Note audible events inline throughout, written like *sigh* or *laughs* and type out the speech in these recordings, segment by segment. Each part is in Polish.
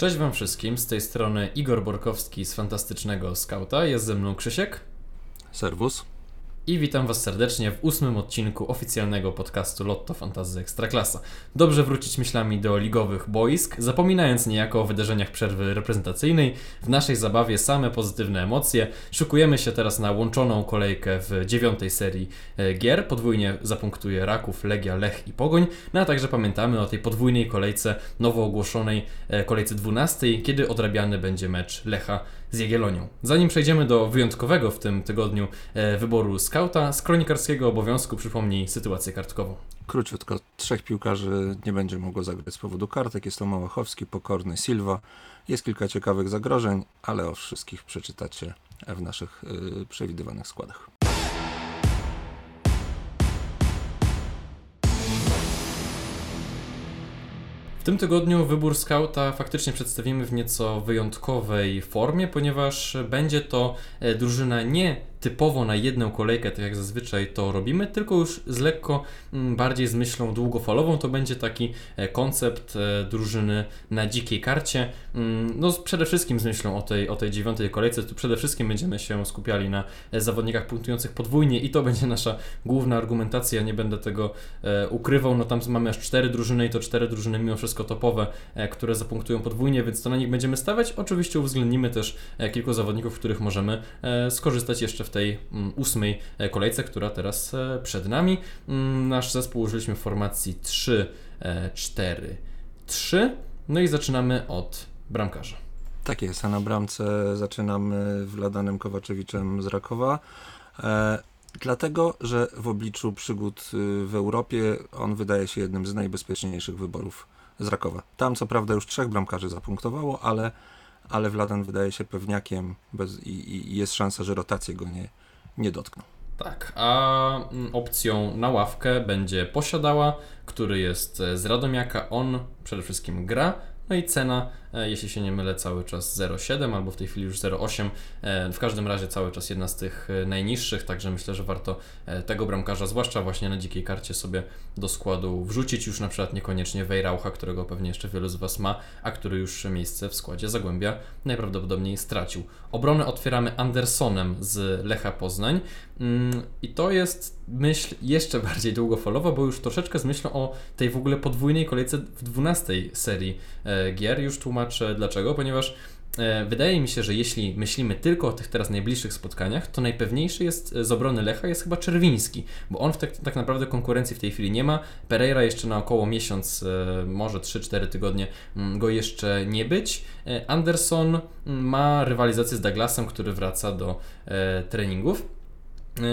Cześć Wam wszystkim, z tej strony Igor Borkowski z Fantastycznego Skauta, jest ze mną Krzysiek. Serwus. I witam Was serdecznie w ósmym odcinku oficjalnego podcastu Lotto Fantasy Ekstraklasa. Dobrze wrócić myślami do ligowych boisk, zapominając niejako o wydarzeniach przerwy reprezentacyjnej. W naszej zabawie same pozytywne emocje. Szykujemy się teraz na łączoną kolejkę w dziewiątej serii e, gier. Podwójnie zapunktuje Raków, Legia, Lech i Pogoń. No a także pamiętamy o tej podwójnej kolejce, nowo ogłoszonej e, kolejce dwunastej, kiedy odrabiany będzie mecz Lecha z Jagiellonią. Zanim przejdziemy do wyjątkowego w tym tygodniu e, wyboru skauta, z kronikarskiego obowiązku przypomnij sytuację kartkową. Króciutko, trzech piłkarzy nie będzie mogło zagrać z powodu kartek. Jest to Małachowski, Pokorny, Silva. Jest kilka ciekawych zagrożeń, ale o wszystkich przeczytacie w naszych yy, przewidywanych składach. W tym tygodniu wybór skauta faktycznie przedstawimy w nieco wyjątkowej formie, ponieważ będzie to e, drużyna nie typowo na jedną kolejkę, tak jak zazwyczaj to robimy, tylko już z lekko mm, bardziej z myślą długofalową. To będzie taki e, koncept e, drużyny na dzikiej karcie. Mm, no przede wszystkim z myślą o tej, o tej dziewiątej kolejce, tu przede wszystkim będziemy się skupiali na e, zawodnikach punktujących podwójnie i to *laughs* będzie nasza główna argumentacja, nie będę tego ukrywał. No tam mamy aż cztery drużyny i to cztery drużyny mimo wszystko topowe, które zapunktują podwójnie, więc to na nich będziemy stawiać. Oczywiście uwzględnimy też kilku zawodników, których możemy skorzystać jeszcze w w tej mm, ósmej e, kolejce, która teraz e, przed nami. Mm, nasz zespół użyliśmy w formacji 3, 4, 3. No i zaczynamy od bramkarza. Tak jest, a na bramce zaczynamy Wladanem Kowaczewiczem z Rakowa. E, dlatego, że w obliczu przygód y, w Europie on wydaje się jednym z najbezpieczniejszych wyborów z Rakowa. Tam co prawda już trzech bramkarzy zapunktowało, ale ale Wladan wydaje się pewniakiem bez, i, i jest szansa, że rotacje go nie, nie dotkną. Tak, a mm, opcją na ławkę będzie posiadała, który jest z Radomiaka. On przede wszystkim gra, no i cena E, jeśli się nie mylę, cały czas 0,7 albo w tej chwili już 0,8. E, w każdym razie cały czas jedna z tych e, najniższych, także myślę, że warto tego bramkarza, zwłaszcza właśnie na dzikiej karcie, sobie do składu wrzucić. Już na przykład niekoniecznie Wejraucha, którego pewnie jeszcze wielu z Was ma, a który już miejsce w składzie Zagłębia najprawdopodobniej stracił. Obronę otwieramy Andersonem z Lecha Poznań i to jest myśl jeszcze bardziej długofalowa, bo już troszeczkę z myślą o tej w ogóle podwójnej kolejce w 12 serii gier. Już tłumaczę dlaczego, ponieważ e, Wydaje mi się, że jeśli myślimy tylko o tych teraz najbliższych spotkaniach, to najpewniejszy jest e, z obrony Lecha jest chyba Czerwiński, bo on tak, tak naprawdę konkurencji w tej chwili nie ma. Pereira jeszcze na około miesiąc, e, może 3-4 tygodnie mm, go jeszcze nie być. Anderson mm, ma rywalizację z Douglasem, który wraca do treningów.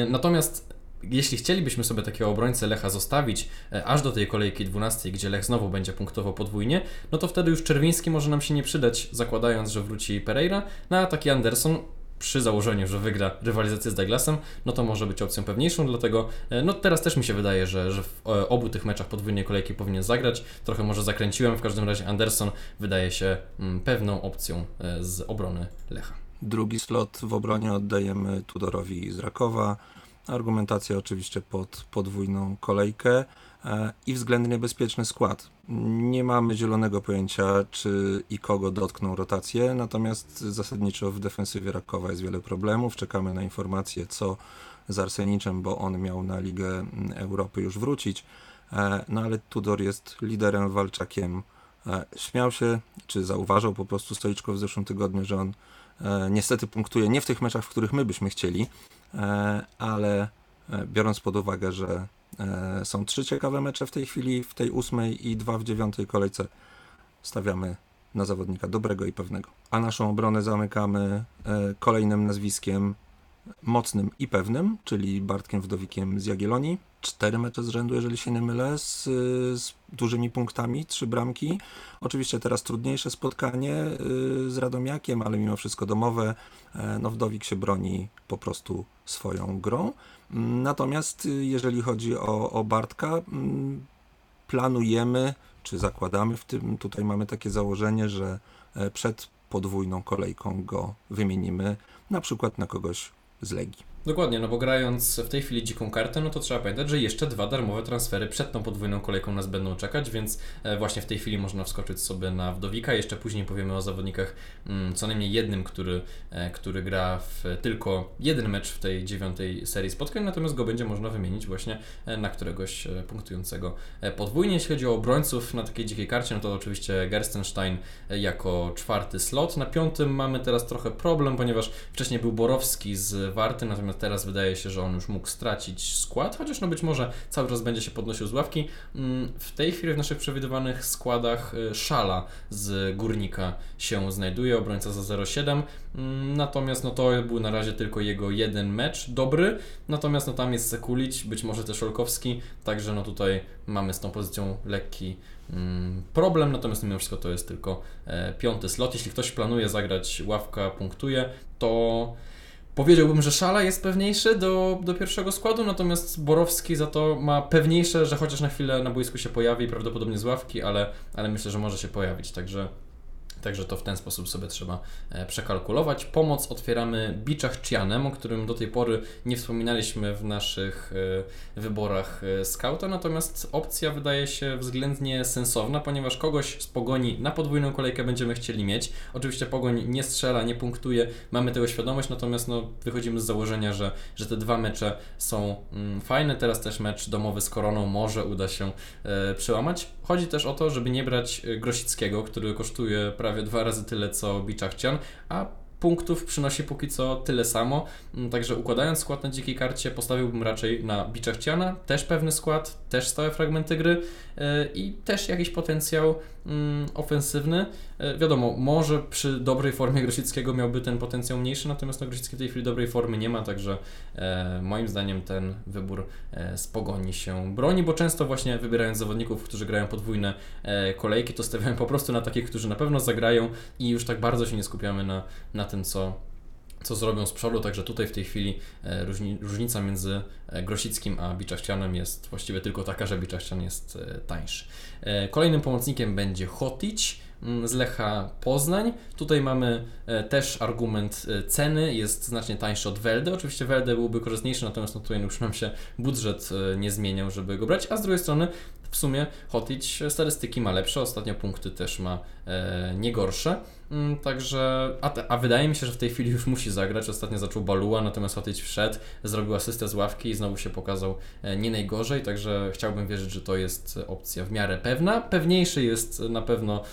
Natomiast jeśli chcielibyśmy sobie takiego obrońcę Lecha zostawić e, aż do tej kolejki 12, gdzie Lech znowu będzie punktowo podwójnie, no to wtedy już Czerwiński może nam się nie przydać, zakładając, że wróci Pereira, no a taki Anderson przy założeniu, że wygra rywalizację z Douglasem, no to może być opcją pewniejszą, dlatego e, no teraz też mi się wydaje, że, że w e, obu tych meczach podwójnej kolejki powinien zagrać. Trochę może zakręciłem, w każdym razie Anderson wydaje się mm, pewną opcją z obrony Lecha. Drugi slot w obronie oddajemy Tudorowi z Rakowa. Argumentacja oczywiście pod podwójną kolejkę e, i względnie bezpieczny skład. Nie mamy zielonego pojęcia, czy i kogo dotkną rotacje, natomiast zasadniczo w defensywie Rakowa jest wiele problemów. Czekamy na informacje, co z Arseniczem, bo on miał na Ligę Europy już wrócić. E, no ale Tudor jest liderem, walczakiem. E, śmiał się, czy zauważył po prostu Stoliczko w zeszłym tygodniu, że on niestety punktuje nie w tych meczach, w których my byśmy chcieli, E, ale e, biorąc pod uwagę, że e, są trzy ciekawe mecze w tej chwili, w tej ósmej i dwa w dziewiątej kolejce, stawiamy na zawodnika dobrego i pewnego. A naszą obronę zamykamy kolejnym nazwiskiem mocnym i pewnym, czyli Bartkiem Wdowikiem z Jagiellonii. Cztery mecze z rzędu, jeżeli się nie mylę, z, z dużymi punktami, trzy bramki. Oczywiście teraz trudniejsze spotkanie y, z Radomiakiem, ale mimo wszystko domowe. E, no, Wdowik się broni po prostu swoją grą. Natomiast y, jeżeli chodzi o, o Bartka, mm, planujemy, czy zakładamy w tym, tutaj mamy takie założenie, że e, przed podwójną kolejką go wymienimy, na przykład na kogoś z Legii. Dokładnie, no bo grając w tej chwili dziką kartę, no to trzeba pamiętać, że jeszcze dwa darmowe transfery przed tą podwójną kolejką nas będą czekać, więc e, właśnie w tej chwili można wskoczyć sobie na Wdowika. Jeszcze później powiemy o zawodnikach mm, co najmniej jednym, który, e, który gra w tylko jeden mecz w tej dziewiątej serii spotkań, natomiast go będzie można wymienić właśnie e, na któregoś punktującego podwójnie. Jeśli chodzi o obrońców na takiej dzikiej karcie, no to oczywiście Gerstenstein jako czwarty slot. Na piątym mamy teraz trochę problem, ponieważ wcześniej był Borowski z Warty, natomiast teraz wydaje się, że on już mógł stracić skład, chociaż no być może cały czas będzie się podnosił z ławki. Mm, w tej chwili w naszych przewidywanych składach y, Szala z Górnika się znajduje, obrońca za 0,7, mm, natomiast no to był na razie tylko jego jeden mecz dobry, natomiast no tam jest Sekulić, być może też Olkowski, także no tutaj mamy z tą pozycją lekki mm, problem, natomiast mimo wszystko to jest tylko e, piąty slot. Jeśli ktoś planuje zagrać ławka punktuje, to Powiedziałbym, że Szala jest pewniejszy do, do pierwszego składu, natomiast Borowski za to ma pewniejsze, że chociaż na chwilę na boisku się pojawi, prawdopodobnie z ławki, ale, ale myślę, że może się pojawić. Także Także to w ten sposób sobie trzeba e, przekalkulować. Pomoc otwieramy Biczach Chianem, o którym do tej pory nie wspominaliśmy w naszych e, wyborach e, skauta, natomiast opcja wydaje się względnie sensowna, ponieważ kogoś z pogoni na podwójną kolejkę będziemy chcieli mieć. Oczywiście pogoń nie strzela, nie punktuje, mamy tego świadomość, natomiast no, wychodzimy z założenia, że, że te dwa mecze są mm, fajne. Teraz też mecz domowy z Koroną może uda się przełamać. Chodzi też o to, żeby nie brać Grosickiego, który kosztuje prawie prawie dwa razy tyle co Biczachcian, a punktów przynosi póki co tyle samo. Mm, także układając skład na dzikiej karcie, postawiłbym raczej na Biczachciana, też pewny skład, też stałe fragmenty gry yy, i też jakiś potencjał ofensywny. E, wiadomo, może przy dobrej formie Grosickiego miałby ten potencjał mniejszy, natomiast no, Grosicki w tej chwili dobrej formy nie ma, także e, moim zdaniem ten wybór e, się broni, bo często właśnie wybierając zawodników, którzy grają podwójne e, kolejki, to stawiamy po prostu na takich, którzy na pewno zagrają i już tak bardzo się nie skupiamy na, na tym, co co zrobią z przodu, także tutaj w tej chwili e, różni, różnica między e, Grosickim a Biczaszcianem jest właściwie tylko taka, że Biczaszcian jest e, tańszy. Kolejnym pomocnikiem będzie Hotić mm, z Lecha Poznań. Tutaj mamy też argument ceny, jest znacznie tańszy od Welde. Oczywiście Welde byłby korzystniejszy, natomiast no tutaj już nam się budżet nie zmieniał, żeby go brać, a z drugiej strony w sumie Hotić statystyki ma lepsze, ostatnio punkty też ma e, nie gorsze. Mm, także, a, a wydaje mi się, że w tej chwili już musi zagrać. Ostatnio zaczął Balua, natomiast Hotić wszedł, zrobił asystę z ławki i znowu się pokazał e, nie najgorzej, także chciałbym wierzyć, że to jest opcja w miarę pewna. Pewniejszy jest na pewno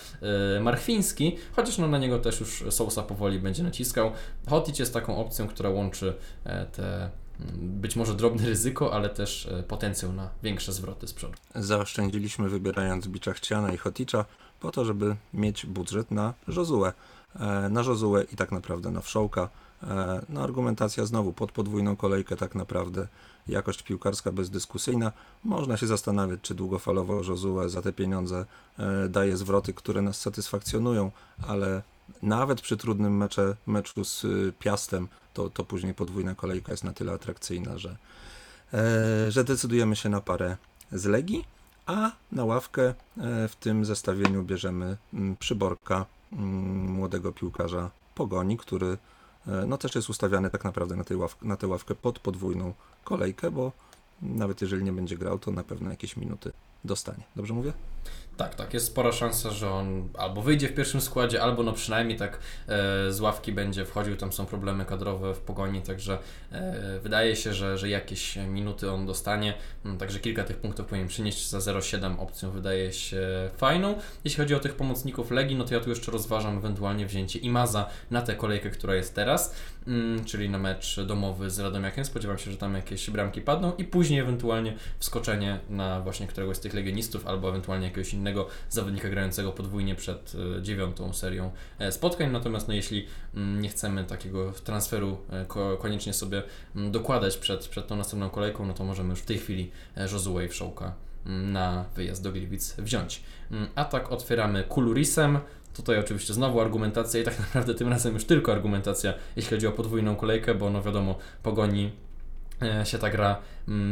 e, Marchwiński, chociaż no, na niego też już Sousa powoli będzie naciskał. Hotić jest taką opcją, która łączy e, te być może drobne ryzyko, ale też e, potencjał na większe zwroty z przodu. Zaoszczędziliśmy wybierając Bicza Chciana i Hoticza po to, żeby mieć budżet na Jozuę. E, na Jozuę i tak naprawdę na Wszołka. E, no argumentacja znowu pod podwójną kolejkę tak naprawdę jakość piłkarska bezdyskusyjna. Można się zastanawiać, czy długofalowo Josue za te pieniądze daje zwroty, które nas satysfakcjonują, ale nawet przy trudnym mecze, meczu z Piastem to, to później podwójna kolejka jest na tyle atrakcyjna, że, e, że decydujemy się na parę z Legii, a na ławkę e, w tym zestawieniu bierzemy mm, przyborka mm, młodego piłkarza Pogoni, który e, no, też jest ustawiany tak naprawdę na, tej ław, na tę ławkę pod podwójną kolejkę, bo nawet jeżeli nie będzie grał, to na pewno jakieś minuty dostanie. Dobrze mówię? Tak, tak. Jest spora szansa, że on albo wyjdzie w pierwszym składzie, albo no przynajmniej tak e, z ławki będzie wchodził. Tam są problemy kadrowe w pogoni, także e, wydaje się, że, że jakieś minuty on dostanie. No, także kilka tych punktów powinien przynieść za 0,7 opcją wydaje się fajną. Jeśli chodzi o tych pomocników Legii, no to ja tu jeszcze rozważam ewentualnie wzięcie Imaza na tę kolejkę, która jest teraz, mm, czyli na mecz domowy z Radomiakiem. Spodziewam się, że tam jakieś bramki padną i później ewentualnie wskoczenie na właśnie któregoś z tych legionistów albo ewentualnie jakiegoś innego zawodnika grającego podwójnie przed e, dziewiątą serią e, spotkań. Natomiast no, jeśli mm, nie chcemy takiego transferu e, koniecznie sobie mm, dokładać przed, przed tą następną kolejką, no to możemy już w tej chwili Josue i Wszołka mm, na wyjazd do Gliwic wziąć. Atak otwieramy Kulurisem. Tutaj oczywiście znowu argumentacja i tak *laughs* naprawdę tym razem już tylko argumentacja, jeśli chodzi o podwójną kolejkę, bo no wiadomo, pogoni się ta gra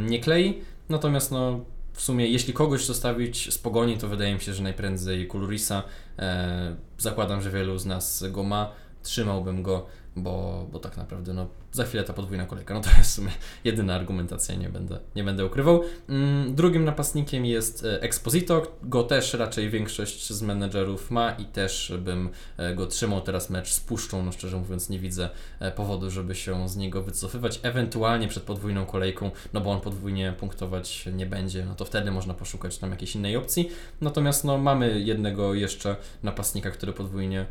nie klei. Natomiast no, w sumie, jeśli kogoś zostawić z pogoni, to wydaje mi się, że najprędzej Kulurisa. E, zakładam, że wielu z nas go ma. Trzymałbym go bo, bo tak naprawdę no, za chwilę ta podwójna kolejka. No to jest w sumie jedyna argumentacja, nie będę, nie będę ukrywał. Mm, drugim napastnikiem jest e, Exposito, go też raczej większość z menedżerów ma i też bym e, go trzymał teraz mecz z puszczą, no szczerze mówiąc nie widzę e, powodu, żeby się z niego wycofywać, ewentualnie przed podwójną kolejką, no bo on podwójnie punktować nie będzie, no to wtedy można poszukać tam jakiejś innej opcji. Natomiast no mamy jednego jeszcze napastnika, który podwójnie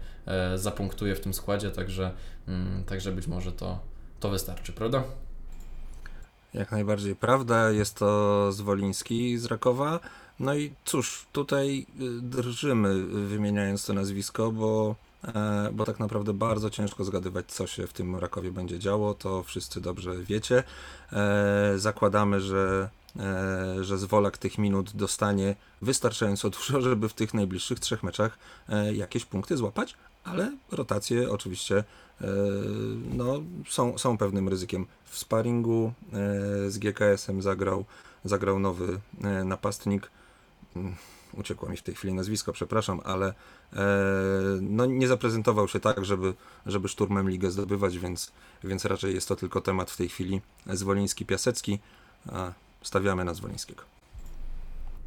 zapunktuje w tym składzie, także, mm, także być może to to wystarczy, prawda? Jak najbardziej prawda, jest to Zwoliński z Rakowa. No i cóż, tutaj y, drżymy wymieniając to nazwisko, bo, e, bo tak naprawdę bardzo ciężko zgadywać, co się w tym Rakowie będzie działo. To wszyscy dobrze wiecie. E, zakładamy, że, e, że Zwolak tych minut dostanie wystarczająco dużo, żeby w tych najbliższych trzech meczach jakieś punkty złapać, ale rotacje oczywiście e, no, są, są pewnym ryzykiem. W sparingu e, z GKS-em zagrał, zagrał nowy e, napastnik. Mm, uciekło mi w tej chwili nazwisko, przepraszam, ale no, nie zaprezentował się tak, żeby, żeby szturmem ligę zdobywać, więc, więc raczej jest to tylko temat w tej chwili Zwoliński-Piasecki. Stawiamy na Zwolińskiego.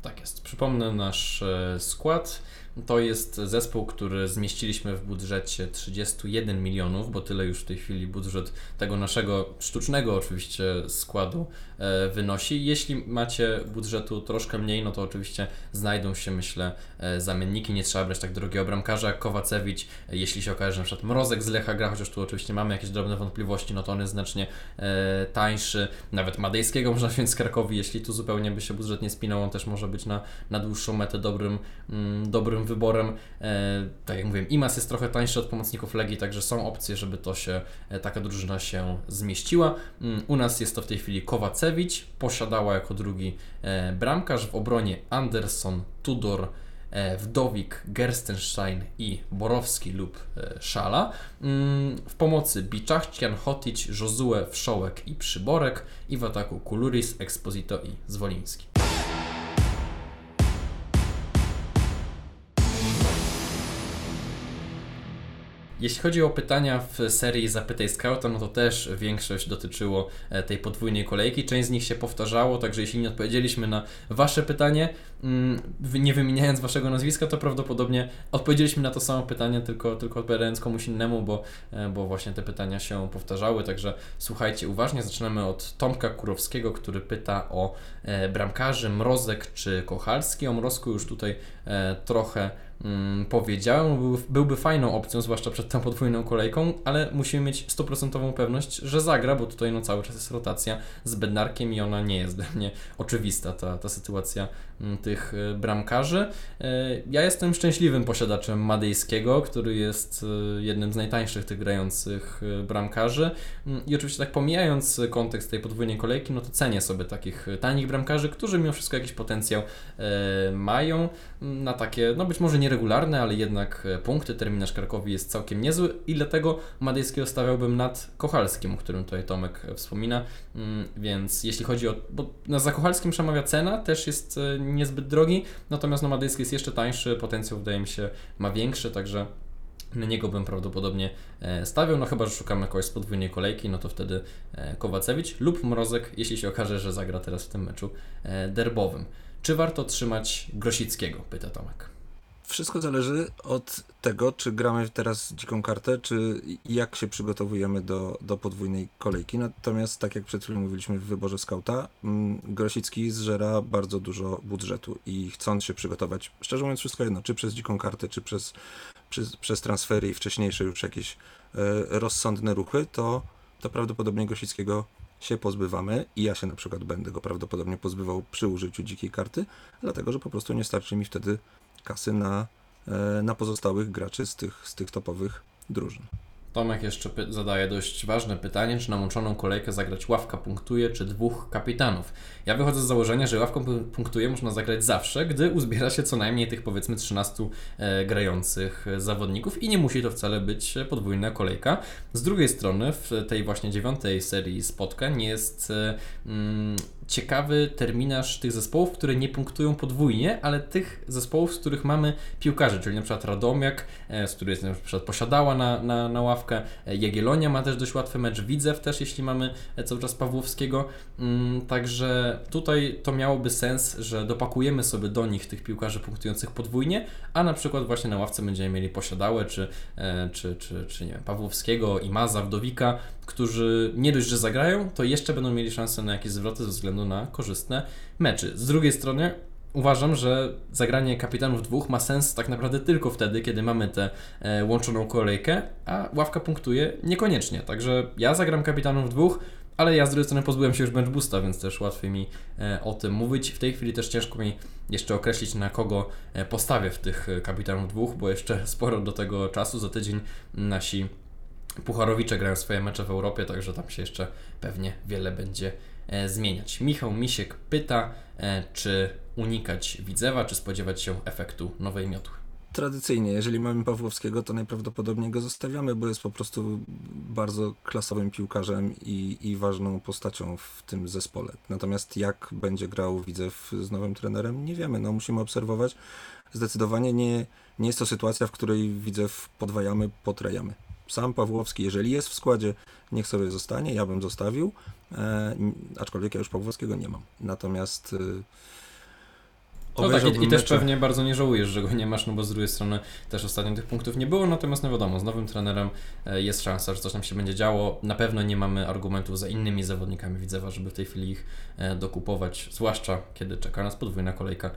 Tak jest. Przypomnę nasz skład. To jest zespół, który zmieściliśmy w budżecie 31 milionów, bo tyle już w tej chwili budżet tego naszego sztucznego oczywiście składu e, wynosi. Jeśli macie budżetu troszkę mniej, no to oczywiście znajdą się, myślę, e, zamienniki. Nie trzeba brać tak drogiego bramkarza jak Kowacewicz. Jeśli się okaże, że na przykład Mrozek z Lecha gra, chociaż tu oczywiście mamy jakieś drobne wątpliwości, no to on jest znacznie e, tańszy. Nawet Madejskiego można wziąć z Krakowi, jeśli tu zupełnie by się budżet nie spinał, on też może być na, na dłuższą metę dobrym, mm, dobrym wyborem. E, tak jak mówiłem, Imas jest trochę tańszy od pomocników Legii, także są opcje, żeby to się, e, taka drużyna się zmieściła. Mm, u nas jest to w tej chwili Kowacewicz, posiadała jako drugi e, bramkarz, w obronie Anderson, Tudor, Wdowik, Gerstenstein i Borowski lub Szala. Mm, w pomocy Biczachcian, Hotić, Josue, Wszołek i Przyborek i w ataku Kuluris, Exposito i Zwoliński. Jeśli chodzi o pytania w serii Zapytaj Scouta, no to też większość dotyczyło e, tej podwójnej kolejki. Część z nich się powtarzało, także jeśli nie odpowiedzieliśmy na Wasze pytanie, mm, nie wymieniając Waszego nazwiska, to prawdopodobnie odpowiedzieliśmy na to samo pytanie, tylko, tylko odpowiadając komuś innemu, bo, e, bo właśnie te pytania się powtarzały. Także słuchajcie uważnie. Zaczynamy od Tomka Kurowskiego, który pyta o e, bramkarzy Mrozek czy Kochalski. O Mrozku już tutaj trochę mm, powiedziałem, byłby, fajną opcją, zwłaszcza przed tą podwójną kolejką, ale musimy mieć stuprocentową pewność, że zagra, bo tutaj no, cały czas jest rotacja. Z Bednarkiem i ona nie jest dla mnie oczywista, ta, ta sytuacja tych y, bramkarzy. Y, ja jestem szczęśliwym posiadaczem Madejskiego, który jest y, jednym z najtańszych tych grających bramkarzy mm, i oczywiście tak pomijając kontekst tej podwójnej kolejki, no to cenię sobie takich tanich bramkarzy, którzy mimo wszystko jakiś potencjał mają mm, na takie, no być może nieregularne, ale jednak punkty. Terminarz Krakowi jest całkiem niezły i dlatego Madejskiego stawiałbym nad Kochalskim, o którym tutaj Tomek wspomina, mm, więc jeśli chodzi o, bo za Kochalskim przemawia cena, też jest e, niezbyt drogi, natomiast no jest jeszcze tańszy, potencjał wydaje mi się ma większy, także na niego bym prawdopodobnie e, stawiał, no chyba, że szukamy kogoś z podwójnej kolejki, no to wtedy e, Kowacewicz lub Mrozek, jeśli się okaże, że zagra teraz w tym meczu derbowym. Czy warto trzymać Grosickiego? Pyta Tomek. Wszystko zależy od tego, czy gramy teraz dziką kartę, czy jak się przygotowujemy do, do podwójnej kolejki. Natomiast, tak jak przed chwilą mówiliśmy w wyborze skauta, mm, Grosicki zżera bardzo dużo budżetu i chcąc się przygotować, szczerze mówiąc, wszystko jedno, czy przez dziką kartę, czy przez, przez, przez transfery i wcześniejsze już jakieś e, rozsądne ruchy, to, to prawdopodobnie Grosickiego się pozbywamy i ja się na przykład będę go prawdopodobnie pozbywał przy użyciu dzikiej karty, dlatego że po prostu nie starczy mi wtedy kasy na, e, na pozostałych graczy z tych, z tych topowych drużyn. Tomek jeszcze zadaje dość ważne pytanie, czy na łączoną kolejkę zagrać ławka punktuje, czy dwóch kapitanów. Ja wychodzę z założenia, że ławką punktuje można zagrać zawsze, gdy uzbiera się co najmniej tych powiedzmy 13 e, grających zawodników i nie musi to wcale być podwójna kolejka. Z drugiej strony w tej właśnie dziewiątej serii spotkań jest e, mm, ciekawy terminarz tych zespołów, które nie punktują podwójnie, ale tych zespołów, z których mamy piłkarzy, czyli na przykład Radomiak, e, z której jest na przykład posiadała na, na, na ławkę, e, Jagiellonia ma też dość łatwy mecz, Widzew też, jeśli mamy e, cały czas Pawłowskiego, mm, także tutaj to miałoby sens, że dopakujemy sobie do nich tych piłkarzy punktujących podwójnie, a na przykład właśnie na ławce będziemy mieli posiadałe, czy, czy, czy, czy nie wiem, Pawłowskiego, Imaza, Wdowika, którzy nie dość, że zagrają, to jeszcze będą mieli szansę na jakieś zwroty ze względu na korzystne meczy. Z drugiej strony uważam, że zagranie kapitanów dwóch ma sens tak naprawdę tylko wtedy, kiedy mamy tę e, łączoną kolejkę, a ławka punktuje niekoniecznie. Także ja zagram kapitanów dwóch, ale ja z drugiej strony pozbyłem się już bench boosta, więc też łatwiej mi e, o tym mówić. W tej chwili też ciężko mi jeszcze określić, na kogo e, postawię w tych kapitanów dwóch, bo jeszcze sporo do tego czasu. Za tydzień nasi Pucharowicze grają swoje mecze w Europie, także tam się jeszcze pewnie wiele będzie e, zmieniać. Michał Misiek pyta, e, czy unikać Widzewa, czy spodziewać się efektu nowej miotły. Tradycyjnie, jeżeli mamy Pawłowskiego, to najprawdopodobniej go zostawiamy, bo jest po prostu bardzo klasowym piłkarzem i, i ważną postacią w tym zespole. Natomiast jak będzie grał Widzew z nowym trenerem, nie wiemy. No, musimy obserwować. Zdecydowanie nie, nie jest to sytuacja, w której Widzew podwajamy, potrajamy sam Pawłowski, jeżeli jest w składzie, niech sobie zostanie, ja bym zostawił, e, aczkolwiek ja już Pawłowskiego nie mam. Natomiast e, no tak, i, i też pewnie bardzo nie żałujesz, że go nie masz, no bo z drugiej strony też ostatnio tych punktów nie było, natomiast no wiadomo, z nowym trenerem e, jest szansa, że coś tam się będzie działo. Na pewno nie mamy argumentów za innymi zawodnikami Widzewa, żeby w tej chwili ich e, dokupować, zwłaszcza kiedy czeka nas podwójna kolejka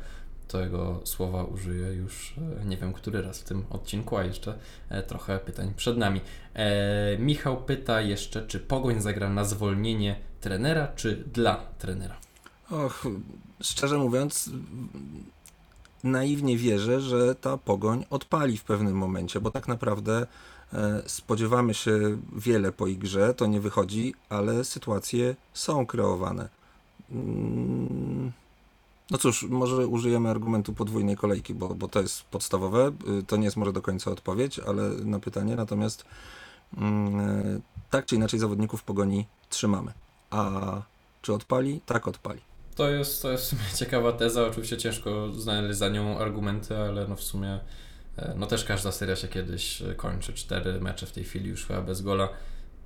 tego słowa użyję już e, nie wiem który raz w tym odcinku, a jeszcze e, trochę pytań przed nami. E, Michał pyta jeszcze, czy Pogoń zagra na zwolnienie trenera, czy dla trenera? Och, szczerze mówiąc, naiwnie wierzę, że ta Pogoń odpali w pewnym momencie, bo tak naprawdę spodziewamy się wiele po igrze, to nie wychodzi, ale sytuacje są kreowane. Mm, no cóż, może użyjemy argumentu podwójnej kolejki, bo, bo to jest podstawowe. Y, to nie jest może do końca odpowiedź, ale na pytanie. Natomiast mm, tak czy inaczej zawodników pogoni trzymamy. A czy odpali? Tak odpali. To jest, to jest w sumie *laughs* ciekawa teza. Oczywiście ciężko znaleźć za nią argumenty, ale no w sumie e, no też każda seria się kiedyś kończy. Cztery mecze w tej chwili już chyba bez gola.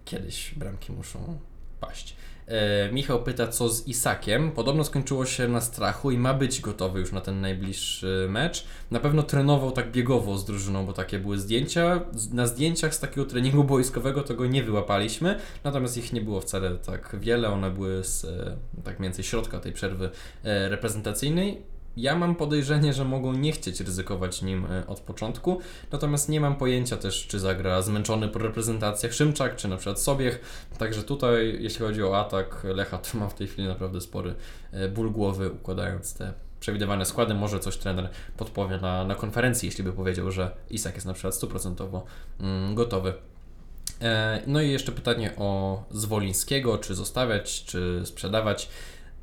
Kiedyś bramki muszą paść. E, Michał pyta, co z Isakiem. Podobno skończyło się na strachu i ma być gotowy już na ten najbliższy mecz. Na pewno trenował tak biegowo z drużyną, bo takie były zdjęcia. Na zdjęciach z takiego treningu boiskowego to go nie wyłapaliśmy, natomiast ich nie było wcale tak wiele. One były z e, tak mniej więcej środka tej przerwy e, reprezentacyjnej ja mam podejrzenie, że mogą nie chcieć ryzykować nim e, od początku, natomiast nie mam pojęcia też, czy zagra zmęczony po reprezentacjach Szymczak, czy na przykład Sobiech, także tutaj, jeśli chodzi o atak, Lecha to ma w tej chwili naprawdę spory e, ból głowy, układając te przewidywane składy. Może coś trener podpowie na, na konferencji, jeśli by powiedział, że Isak jest na przykład stuprocentowo mm, gotowy. E, no i jeszcze pytanie o Zwolińskiego, czy zostawiać, czy sprzedawać.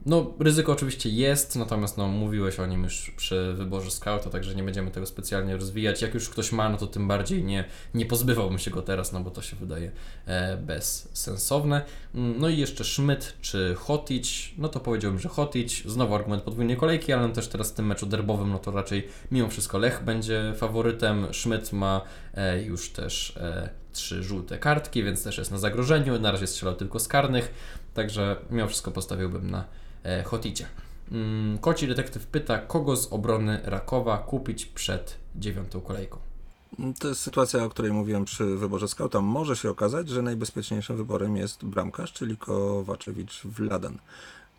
No, ryzyko oczywiście jest, natomiast no, mówiłeś o nim już przy wyborze scouta, także nie będziemy tego specjalnie rozwijać. Jak już ktoś ma, no to tym bardziej nie, nie pozbywałbym się go teraz, no bo to się wydaje e, bezsensowne. Mm, no i jeszcze Schmidt czy Hotic, no to powiedziałbym, że Hotic, znowu argument podwójnej kolejki, ale też teraz w tym meczu derbowym, no to raczej mimo wszystko Lech będzie faworytem. Schmidt ma e, już też e, trzy żółte kartki, więc też jest na zagrożeniu. Na razie strzelał tylko z karnych, także mimo wszystko postawiłbym na E, Hoticie. Mm, koci detektyw pyta, kogo z obrony Rakowa kupić przed dziewiątą kolejką. To jest sytuacja, o której mówiłem przy wyborze skauta. Może się okazać, że najbezpieczniejszym wyborem jest bramkarz, czyli Kowaczewicz Ladan.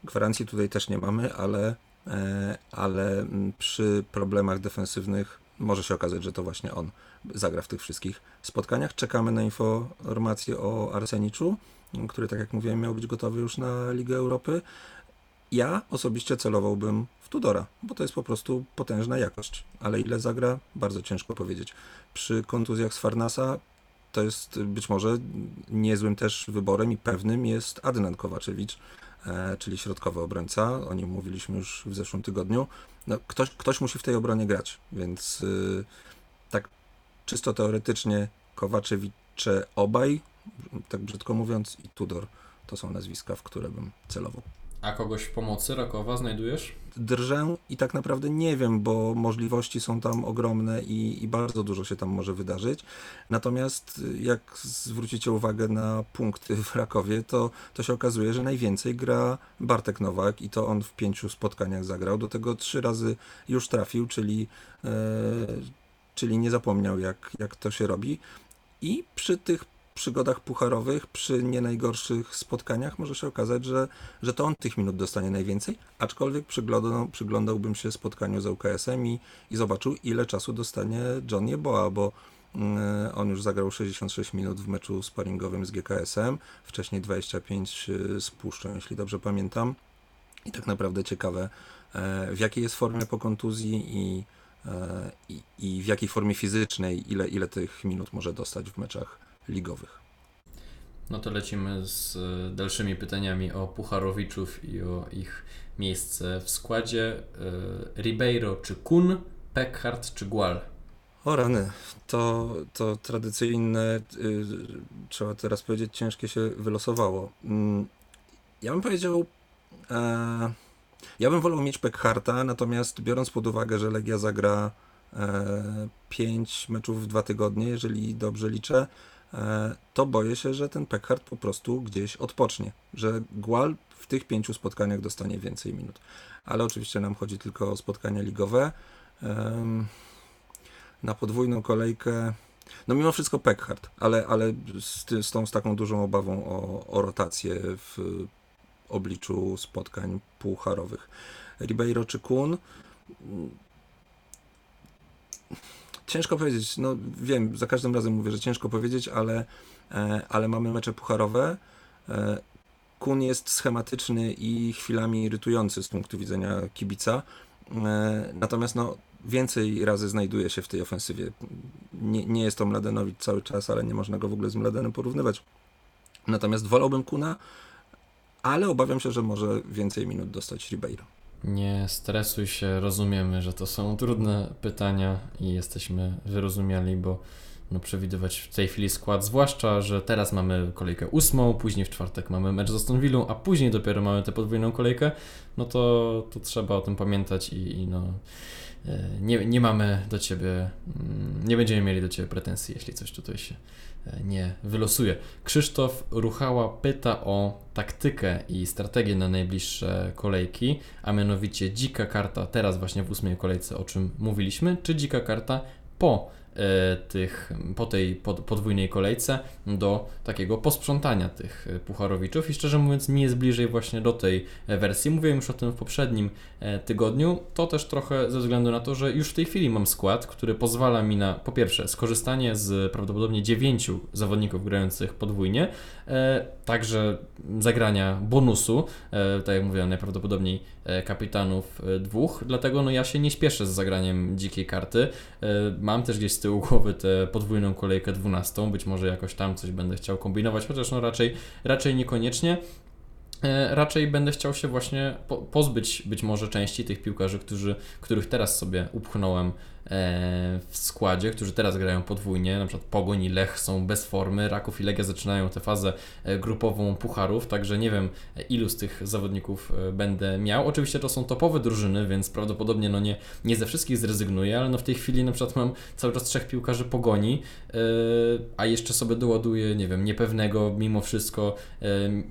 Gwarancji tutaj też nie mamy, ale, e, ale przy problemach defensywnych może się okazać, że to właśnie on zagra w tych wszystkich spotkaniach. Czekamy na informacje o Arseniczu, który, tak jak mówiłem, miał być gotowy już na Ligę Europy. Ja osobiście celowałbym w Tudora, bo to jest po prostu potężna jakość, ale ile zagra, bardzo ciężko powiedzieć. Przy kontuzjach z Farnasa to jest być może niezłym też wyborem i pewnym jest Adnan Kowaczewicz, e, czyli środkowy obrońca. O nim mówiliśmy już w zeszłym tygodniu. No, ktoś, ktoś musi w tej obronie grać, więc y, czysto teoretycznie Kowaczewicze obaj, tak brzydko mówiąc, i Tudor to są nazwiska, w które bym celował. A kogoś w pomocy Rakowa znajdujesz? drżę i tak naprawdę nie wiem, bo możliwości są tam ogromne i, i, bardzo dużo się tam może wydarzyć. Natomiast jak zwrócicie uwagę na punkty w Rakowie, to, to się okazuje, że najwięcej gra Bartek Nowak i to on w pięciu spotkaniach zagrał. Do tego trzy razy już trafił, czyli, e, czyli nie zapomniał, jak, jak to się robi. I przy tych przygodach pucharowych, przy nie najgorszych spotkaniach może się okazać, że, że to on tych minut dostanie najwięcej, aczkolwiek przyglądał, przyglądałbym się spotkaniu z UKS-em i, i zobaczył, ile czasu dostanie John Jeboa, bo mm, on już zagrał 66 minut w meczu sparingowym z GKS-em, wcześniej 25 y, z Puszczą, jeśli dobrze pamiętam. I tak naprawdę ciekawe, e, w jakiej jest formie po kontuzji i, i, i w jakiej formie fizycznej, ile, ile tych minut może dostać w meczach ligowych. No to lecimy z e, dalszymi pytaniami o Pucharowiczów i o ich miejsce w składzie. E, Ribeiro czy Kun, Peckhardt czy Gual? O rany, to, to tradycyjne, y, trzeba teraz powiedzieć, ciężkie się wylosowało. Mm, ja bym powiedział, e, ja bym wolał mieć Peckharta, natomiast biorąc pod uwagę, że Legia zagra e, 5 meczów w dwa tygodnie, jeżeli dobrze liczę, E, to boję się, że ten Peckhardt po prostu gdzieś odpocznie, że Gual w tych pięciu spotkaniach dostanie więcej minut. Ale oczywiście nam chodzi tylko o spotkania ligowe. Na podwójną kolejkę, no mimo wszystko Peckhardt, ale, ale z, z tą z taką dużą obawą o, o rotację w obliczu spotkań półcharowych. Ribeiro czy Kun? Ciężko powiedzieć, no wiem, za każdym razem mówię, że ciężko powiedzieć, ale, e, ale mamy mecze pucharowe. E, Kun jest schematyczny i chwilami irytujący z punktu widzenia kibica. E, natomiast no, więcej razy znajduje się w tej ofensywie. Nie, nie jest to Mladenowicz cały czas, ale nie można go w ogóle z Mladenem porównywać. Natomiast wolałbym Kuna, ale obawiam się, że może więcej minut dostać Ribeiro. Nie stresuj się, rozumiemy, że to są trudne pytania i jesteśmy wyrozumiali, bo no, przewidywać w tej chwili skład, zwłaszcza, że teraz mamy kolejkę ósmą, później w czwartek mamy mecz z Aston Villą, a później dopiero mamy tę podwójną kolejkę, no to, to trzeba o tym pamiętać i, i no, e, nie, nie mamy do Ciebie, mm, nie będziemy mieli do Ciebie pretensji, jeśli coś tutaj się nie wylosuje. Krzysztof Ruchała pyta o taktykę i strategię na najbliższe kolejki, a mianowicie dzika karta teraz właśnie w ósmej kolejce, o czym mówiliśmy, czy dzika karta po tych, po tej podwójnej kolejce do takiego posprzątania tych e, pucharowiczów i szczerze mówiąc mi jest bliżej właśnie do tej e, wersji. Mówiłem już o tym w poprzednim tygodniu, to też trochę ze względu na to, że już w tej chwili mam skład, który pozwala mi na po pierwsze skorzystanie z prawdopodobnie dziewięciu zawodników grających podwójnie, także zagrania bonusu, tak jak mówiłem najprawdopodobniej kapitanów dwóch, dlatego no ja się nie śpieszę z zagraniem dzikiej karty. Mam też gdzieś tyłu głowy tę podwójną kolejkę 12. Być może jakoś tam coś będę chciał kombinować, chociaż no raczej, raczej niekoniecznie. E, raczej będę chciał się właśnie pozbyć być może części tych piłkarzy, którzy, których teraz sobie upchnąłem E, w składzie, którzy teraz grają podwójnie, na przykład Pogoń i Lech są bez formy, Raków i Legia zaczynają tę fazę e, grupową pucharów, także nie wiem ilu z tych zawodników e, będę miał. Oczywiście to są topowe drużyny, więc prawdopodobnie no nie, nie ze wszystkich zrezygnuję, ale no w tej chwili na przykład mam cały czas trzech piłkarzy Pogoni, a jeszcze sobie doładuję, nie wiem, niepewnego mimo wszystko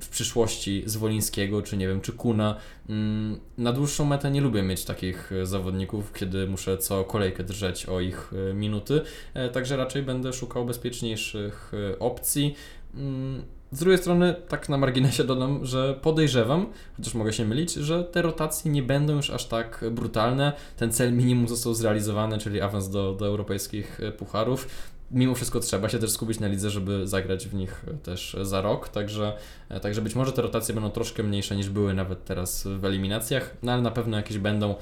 w przyszłości Zwolińskiego, czy nie wiem, czy Kuna. Mm, na dłuższą metę nie lubię mieć takich zawodników, kiedy muszę co kolejkę drżeć o ich e, minuty, e, także raczej będę szukał bezpieczniejszych e, opcji. Mm, z drugiej strony, tak na marginesie dodam, że podejrzewam, chociaż mogę się mylić, że te rotacje nie będą już aż tak brutalne. Ten cel minimum został zrealizowany, czyli awans do, do europejskich pucharów mimo wszystko trzeba się też skupić na lidze, żeby zagrać w nich też za rok, także, także być może te rotacje będą troszkę mniejsze niż były nawet teraz w eliminacjach, no ale na pewno jakieś będą.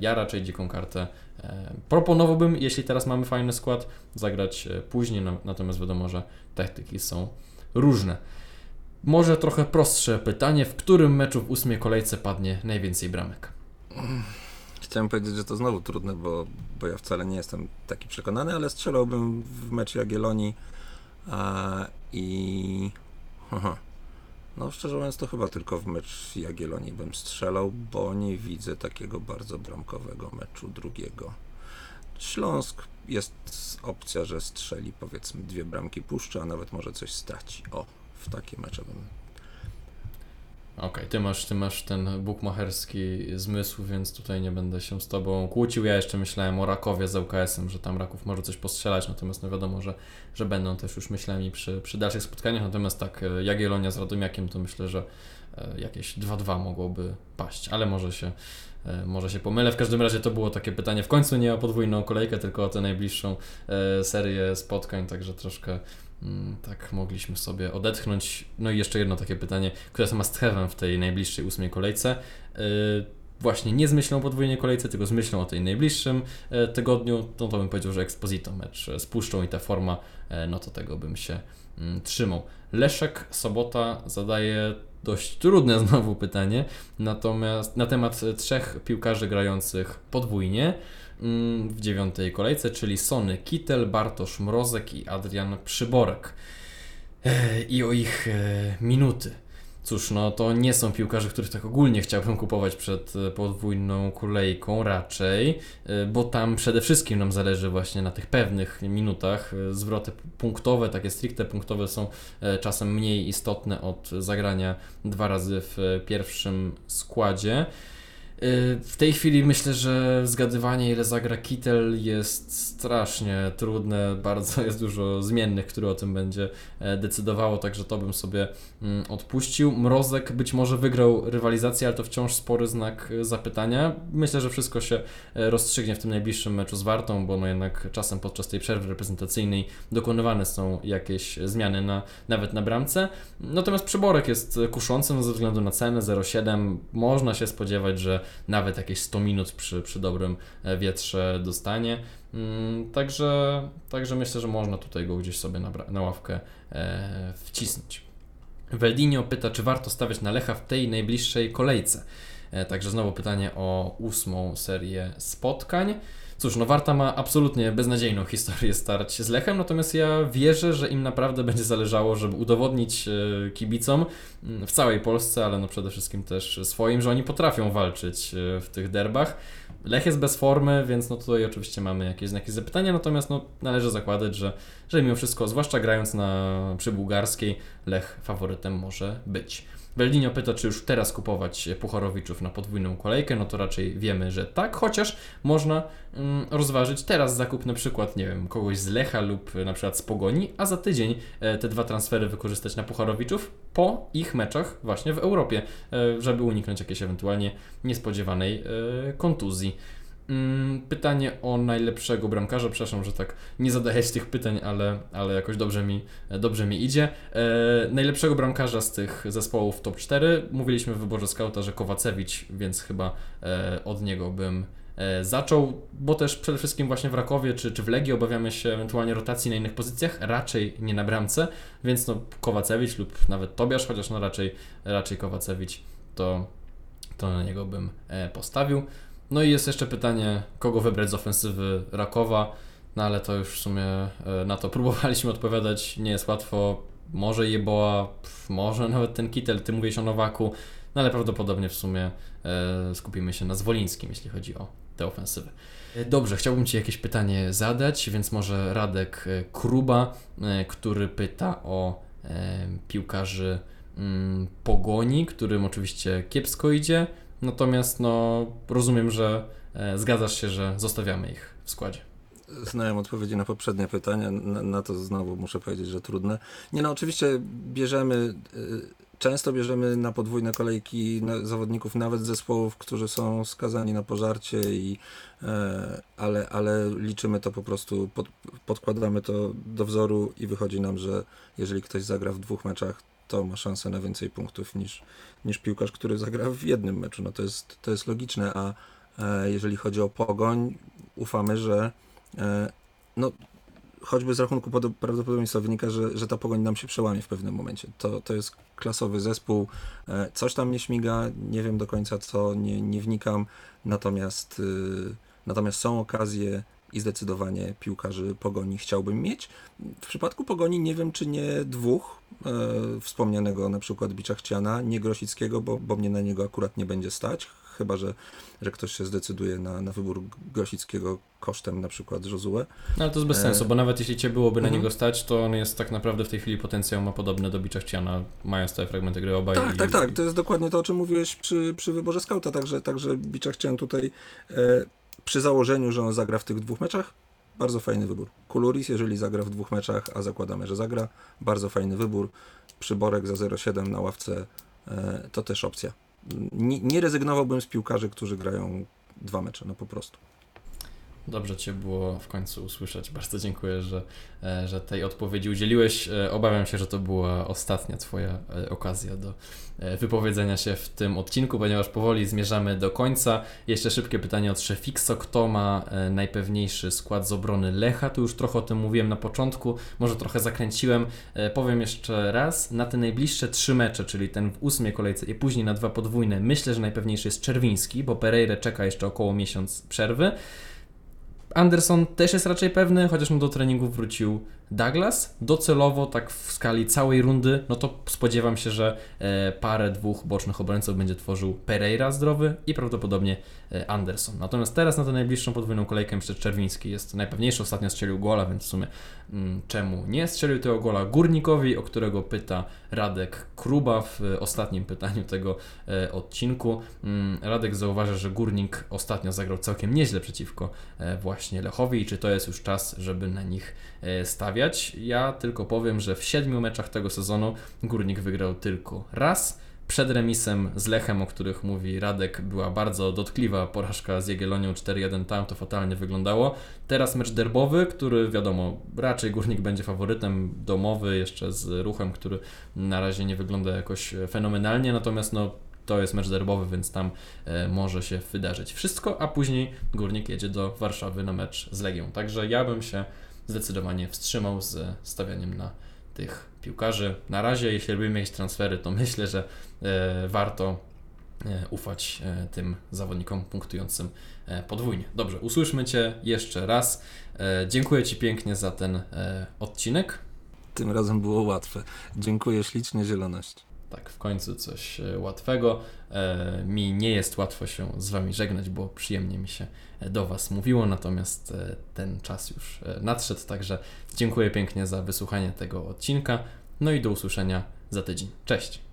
Ja raczej dziką kartę E, proponowałbym, jeśli teraz mamy fajny skład, zagrać e, później, no, natomiast wiadomo, że taktyki są różne. Może trochę prostsze pytanie, w którym meczu w ósmej kolejce padnie najwięcej bramek? Chciałem powiedzieć, że to znowu trudne, bo, bo ja wcale nie jestem taki przekonany, ale strzelałbym w meczu Jagiellonii a, i... Aha. No szczerze mówiąc to chyba tylko w mecz Jagiellonii bym strzelał, bo nie widzę takiego bardzo bramkowego meczu drugiego. Śląsk jest opcja, że strzeli powiedzmy dwie bramki puszczy, a nawet może coś straci. O, w takie mecze bym Okej, ty, masz, ty masz ten bukmacherski zmysł, więc tutaj nie będę się z tobą kłócił. Ja jeszcze myślałem o Rakowie z ŁKS-em, że tam Raków może coś postrzelać, natomiast no wiadomo, że, że będą też już myślami przy, przy dalszych spotkaniach. Natomiast tak, e, Jagiellonia z Radomiakiem to myślę, że e, jakieś 2-2 mogłoby paść, ale może się, e, może się pomylę. W każdym razie to było takie pytanie w końcu nie o podwójną kolejkę, tylko o tę najbliższą serię spotkań, także troszkę tak mogliśmy sobie odetchnąć. No i jeszcze jedno takie pytanie, które jest must have'em w tej najbliższej ósmej kolejce. Yy, właśnie nie z myślą o podwójnej kolejce, tylko z myślą o tej najbliższym yy, tygodniu, no to bym powiedział, że Exposito mecz z Puszczą i ta forma, yy, no to tego bym się mm, trzymał. Leszek Sobota zadaje dość trudne *laughs* znowu pytanie, natomiast na temat trzech piłkarzy grających podwójnie w dziewiątej kolejce, czyli Sony Kittel, Bartosz Mrozek i Adrian Przyborek. I o ich e, minuty. Cóż, no to nie są piłkarze, których tak ogólnie chciałbym kupować przed e, podwójną kolejką raczej, e, bo tam przede wszystkim nam zależy właśnie na tych pewnych minutach. Zwroty punktowe, takie stricte punktowe są czasem mniej istotne od zagrania dwa razy w pierwszym składzie. W tej chwili myślę, że zgadywanie ile zagra Kittel jest strasznie trudne, bardzo jest dużo zmiennych, które o tym będzie e, decydowało, także to bym sobie odpuścił. Mrozek być może wygrał rywalizację, ale to wciąż spory znak e, zapytania. Myślę, że wszystko się e, rozstrzygnie w tym najbliższym meczu z Wartą, bo no jednak czasem podczas tej przerwy reprezentacyjnej dokonywane są jakieś zmiany na, nawet na bramce. Natomiast przyborek jest kuszący no, ze względu na cenę 0,7. Można się spodziewać, że nawet jakieś 100 minut przy, przy dobrym e, wietrze dostanie. Mm, także, także myślę, że można tutaj go gdzieś sobie na, na ławkę e, wcisnąć. Weldinio pyta, czy warto stawiać na Lecha w tej najbliższej kolejce. E, także znowu pytanie o ósmą serię spotkań. Cóż, no Warta ma absolutnie beznadziejną historię starć z Lechem, natomiast ja wierzę, że im naprawdę będzie zależało, żeby udowodnić e, kibicom mm, w całej Polsce, ale no przede wszystkim też swoim, że oni potrafią walczyć e, w tych derbach. Lech jest bez formy, więc no tutaj oczywiście mamy jakieś znaki zapytania, natomiast no należy zakładać, że, że mimo wszystko, zwłaszcza grając na przy bułgarskiej, Lech faworytem może być. Beldinio pyta, czy już teraz kupować Pucharowiczów na podwójną kolejkę, no to raczej wiemy, że tak, chociaż można mm, rozważyć teraz zakup na przykład, nie wiem, kogoś z Lecha lub na przykład z Pogoni, a za tydzień e, te dwa transfery wykorzystać na Pucharowiczów po ich meczach właśnie w Europie, e, żeby uniknąć jakiejś ewentualnie niespodziewanej e, kontuzji. Mm, pytanie o najlepszego bramkarza. Przepraszam, że tak nie zadaję tych pytań, ale, ale jakoś dobrze mi, dobrze mi idzie. E, najlepszego bramkarza z tych zespołów top 4 mówiliśmy w wyborze skauta, że Kowacewicz, więc chyba e, od niego bym e, zaczął, bo też przede wszystkim właśnie w Rakowie czy, czy w Legii obawiamy się ewentualnie rotacji na innych pozycjach, raczej nie na bramce, więc no Kowacewicz lub nawet Tobiasz, chociaż no raczej, raczej Kowacewicz to, to na niego bym e, postawił. No i jest jeszcze pytanie, kogo wybrać z ofensywy Rakowa, no ale to już w sumie e, na to *laughs* próbowaliśmy odpowiadać, nie jest łatwo. Może Jeboa, może nawet ten Kitel, ty mówisz o Nowaku, no ale prawdopodobnie w sumie e, skupimy się na Zwolińskim, jeśli chodzi o tę ofensywę. E, dobrze, chciałbym Ci jakieś pytanie zadać, więc może Radek Kruba, który pyta o piłkarzy mm, Pogoni, którym oczywiście kiepsko idzie, Natomiast no, rozumiem, że e, zgadzasz się, że zostawiamy ich w składzie. Znałem odpowiedzi na poprzednie pytania, na, na, to znowu muszę powiedzieć, że trudne. Nie no, oczywiście bierzemy, e, często bierzemy na podwójne kolejki zawodników nawet zespołów, którzy są skazani na pożarcie, i, e, ale, ale liczymy to po prostu, pod, podkładamy to do wzoru i wychodzi nam, że jeżeli ktoś zagra w dwóch meczach, to ma szansę na więcej punktów niż, niż piłkarz, który zagra w jednym meczu. No to jest, to jest logiczne, a e, jeżeli chodzi o pogoń, ufamy, że e, no, choćby z rachunku prawdopodobieństwa wynika, że, że ta pogoń nam się przełamie w pewnym momencie. To, to jest klasowy zespół, e, coś tam nie śmiga, nie wiem do końca co, nie, nie wnikam, natomiast, natomiast są okazje i zdecydowanie piłkarzy Pogoni chciałbym mieć. W przypadku Pogoni nie wiem, czy nie dwóch, e, wspomnianego na przykład Biczachciana, nie Grosickiego, bo, bo mnie na niego akurat nie będzie stać, chyba że, że ktoś się zdecyduje na, na wybór Grosickiego kosztem na przykład Josue. No ale to jest bez sensu, bo nawet jeśli Cię byłoby na Mhm. niego stać, to on jest tak naprawdę w tej chwili potencjał ma podobny do Bicza Chciana, mając te fragmenty gry obaj. Tak, i, tak, tak. To jest dokładnie to, o czym mówiłeś przy, przy wyborze skauta. Także, także Bicza chciałem tutaj e, przy założeniu, że on zagra w tych dwóch meczach. Bardzo fajny wybór. Kuluris, jeżeli zagra w dwóch meczach, a zakładamy, że zagra, bardzo fajny wybór. Przyborek za 0,7 na ławce e, to też opcja. Nie, nie rezygnowałbym z piłkarzy, którzy grają dwa mecze, no po prostu. Dobrze Cię było w końcu usłyszeć. Bardzo dziękuję, że, e, że tej odpowiedzi udzieliłeś. E, Obawiam się, że to była ostatnia Twoja e, okazja do wypowiedzenia się w tym odcinku, ponieważ powoli zmierzamy do końca. Jeszcze szybkie pytanie od Szefixo. Kto ma najpewniejszy skład z obrony Lecha? Tu już trochę o tym mówiłem na początku, może trochę zakręciłem. Powiem jeszcze raz, na te najbliższe trzy mecze, czyli ten w ósmej kolejce i później na dwa podwójne, myślę, że najpewniejszy jest Czerwiński, bo Pereira czeka jeszcze około miesiąc przerwy. Anderson też jest raczej pewny, chociaż mu do treningu wrócił Douglas. Docelowo, tak w skali całej rundy, no to spodziewam się, że e, parę dwóch bocznych obrońców będzie tworzył Pereira zdrowy i prawdopodobnie e, Anderson. Natomiast teraz na tę najbliższą podwójną kolejkę że Czerwiński jest najpewniejszy. Ostatnio strzelił gola, więc w sumie mm, czemu nie strzelił tego gola Górnikowi, o którego pyta Radek Kruba w e, ostatnim pytaniu tego e, odcinku. Mm, Radek zauważa, że Górnik ostatnio zagrał całkiem nieźle przeciwko e, właśnie Lechowi i czy to jest już czas, żeby na nich e, stawiać. Ja tylko powiem, że w siedmiu meczach tego sezonu Górnik wygrał tylko raz. Przed remisem z Lechem, o których mówi Radek, była bardzo dotkliwa porażka z Jagiellonią 4-1, tam to fatalnie wyglądało. Teraz mecz derbowy, który wiadomo, raczej Górnik będzie faworytem domowy, jeszcze z ruchem, który na razie nie wygląda jakoś fenomenalnie, natomiast no to jest mecz derbowy, więc tam e, może się wydarzyć wszystko, a później Górnik jedzie do Warszawy na mecz z Legią. Także ja bym się zdecydowanie wstrzymał z stawianiem na tych piłkarzy. Na razie, jeśli robimy jakieś transfery, to myślę, że e, warto e, ufać e, tym zawodnikom punktującym podwójnie. Dobrze, usłyszmy Cię jeszcze raz. Dziękuję Ci pięknie za ten odcinek. Tym razem było łatwe. Dziękuję ślicznie, zieloność. Tak, w końcu coś e, łatwego. E, mi nie jest łatwo się z Wami żegnać, bo przyjemnie mi się e, do Was mówiło, natomiast ten czas już nadszedł, także dziękuję pięknie za wysłuchanie tego odcinka. No i do usłyszenia za tydzień. Cześć!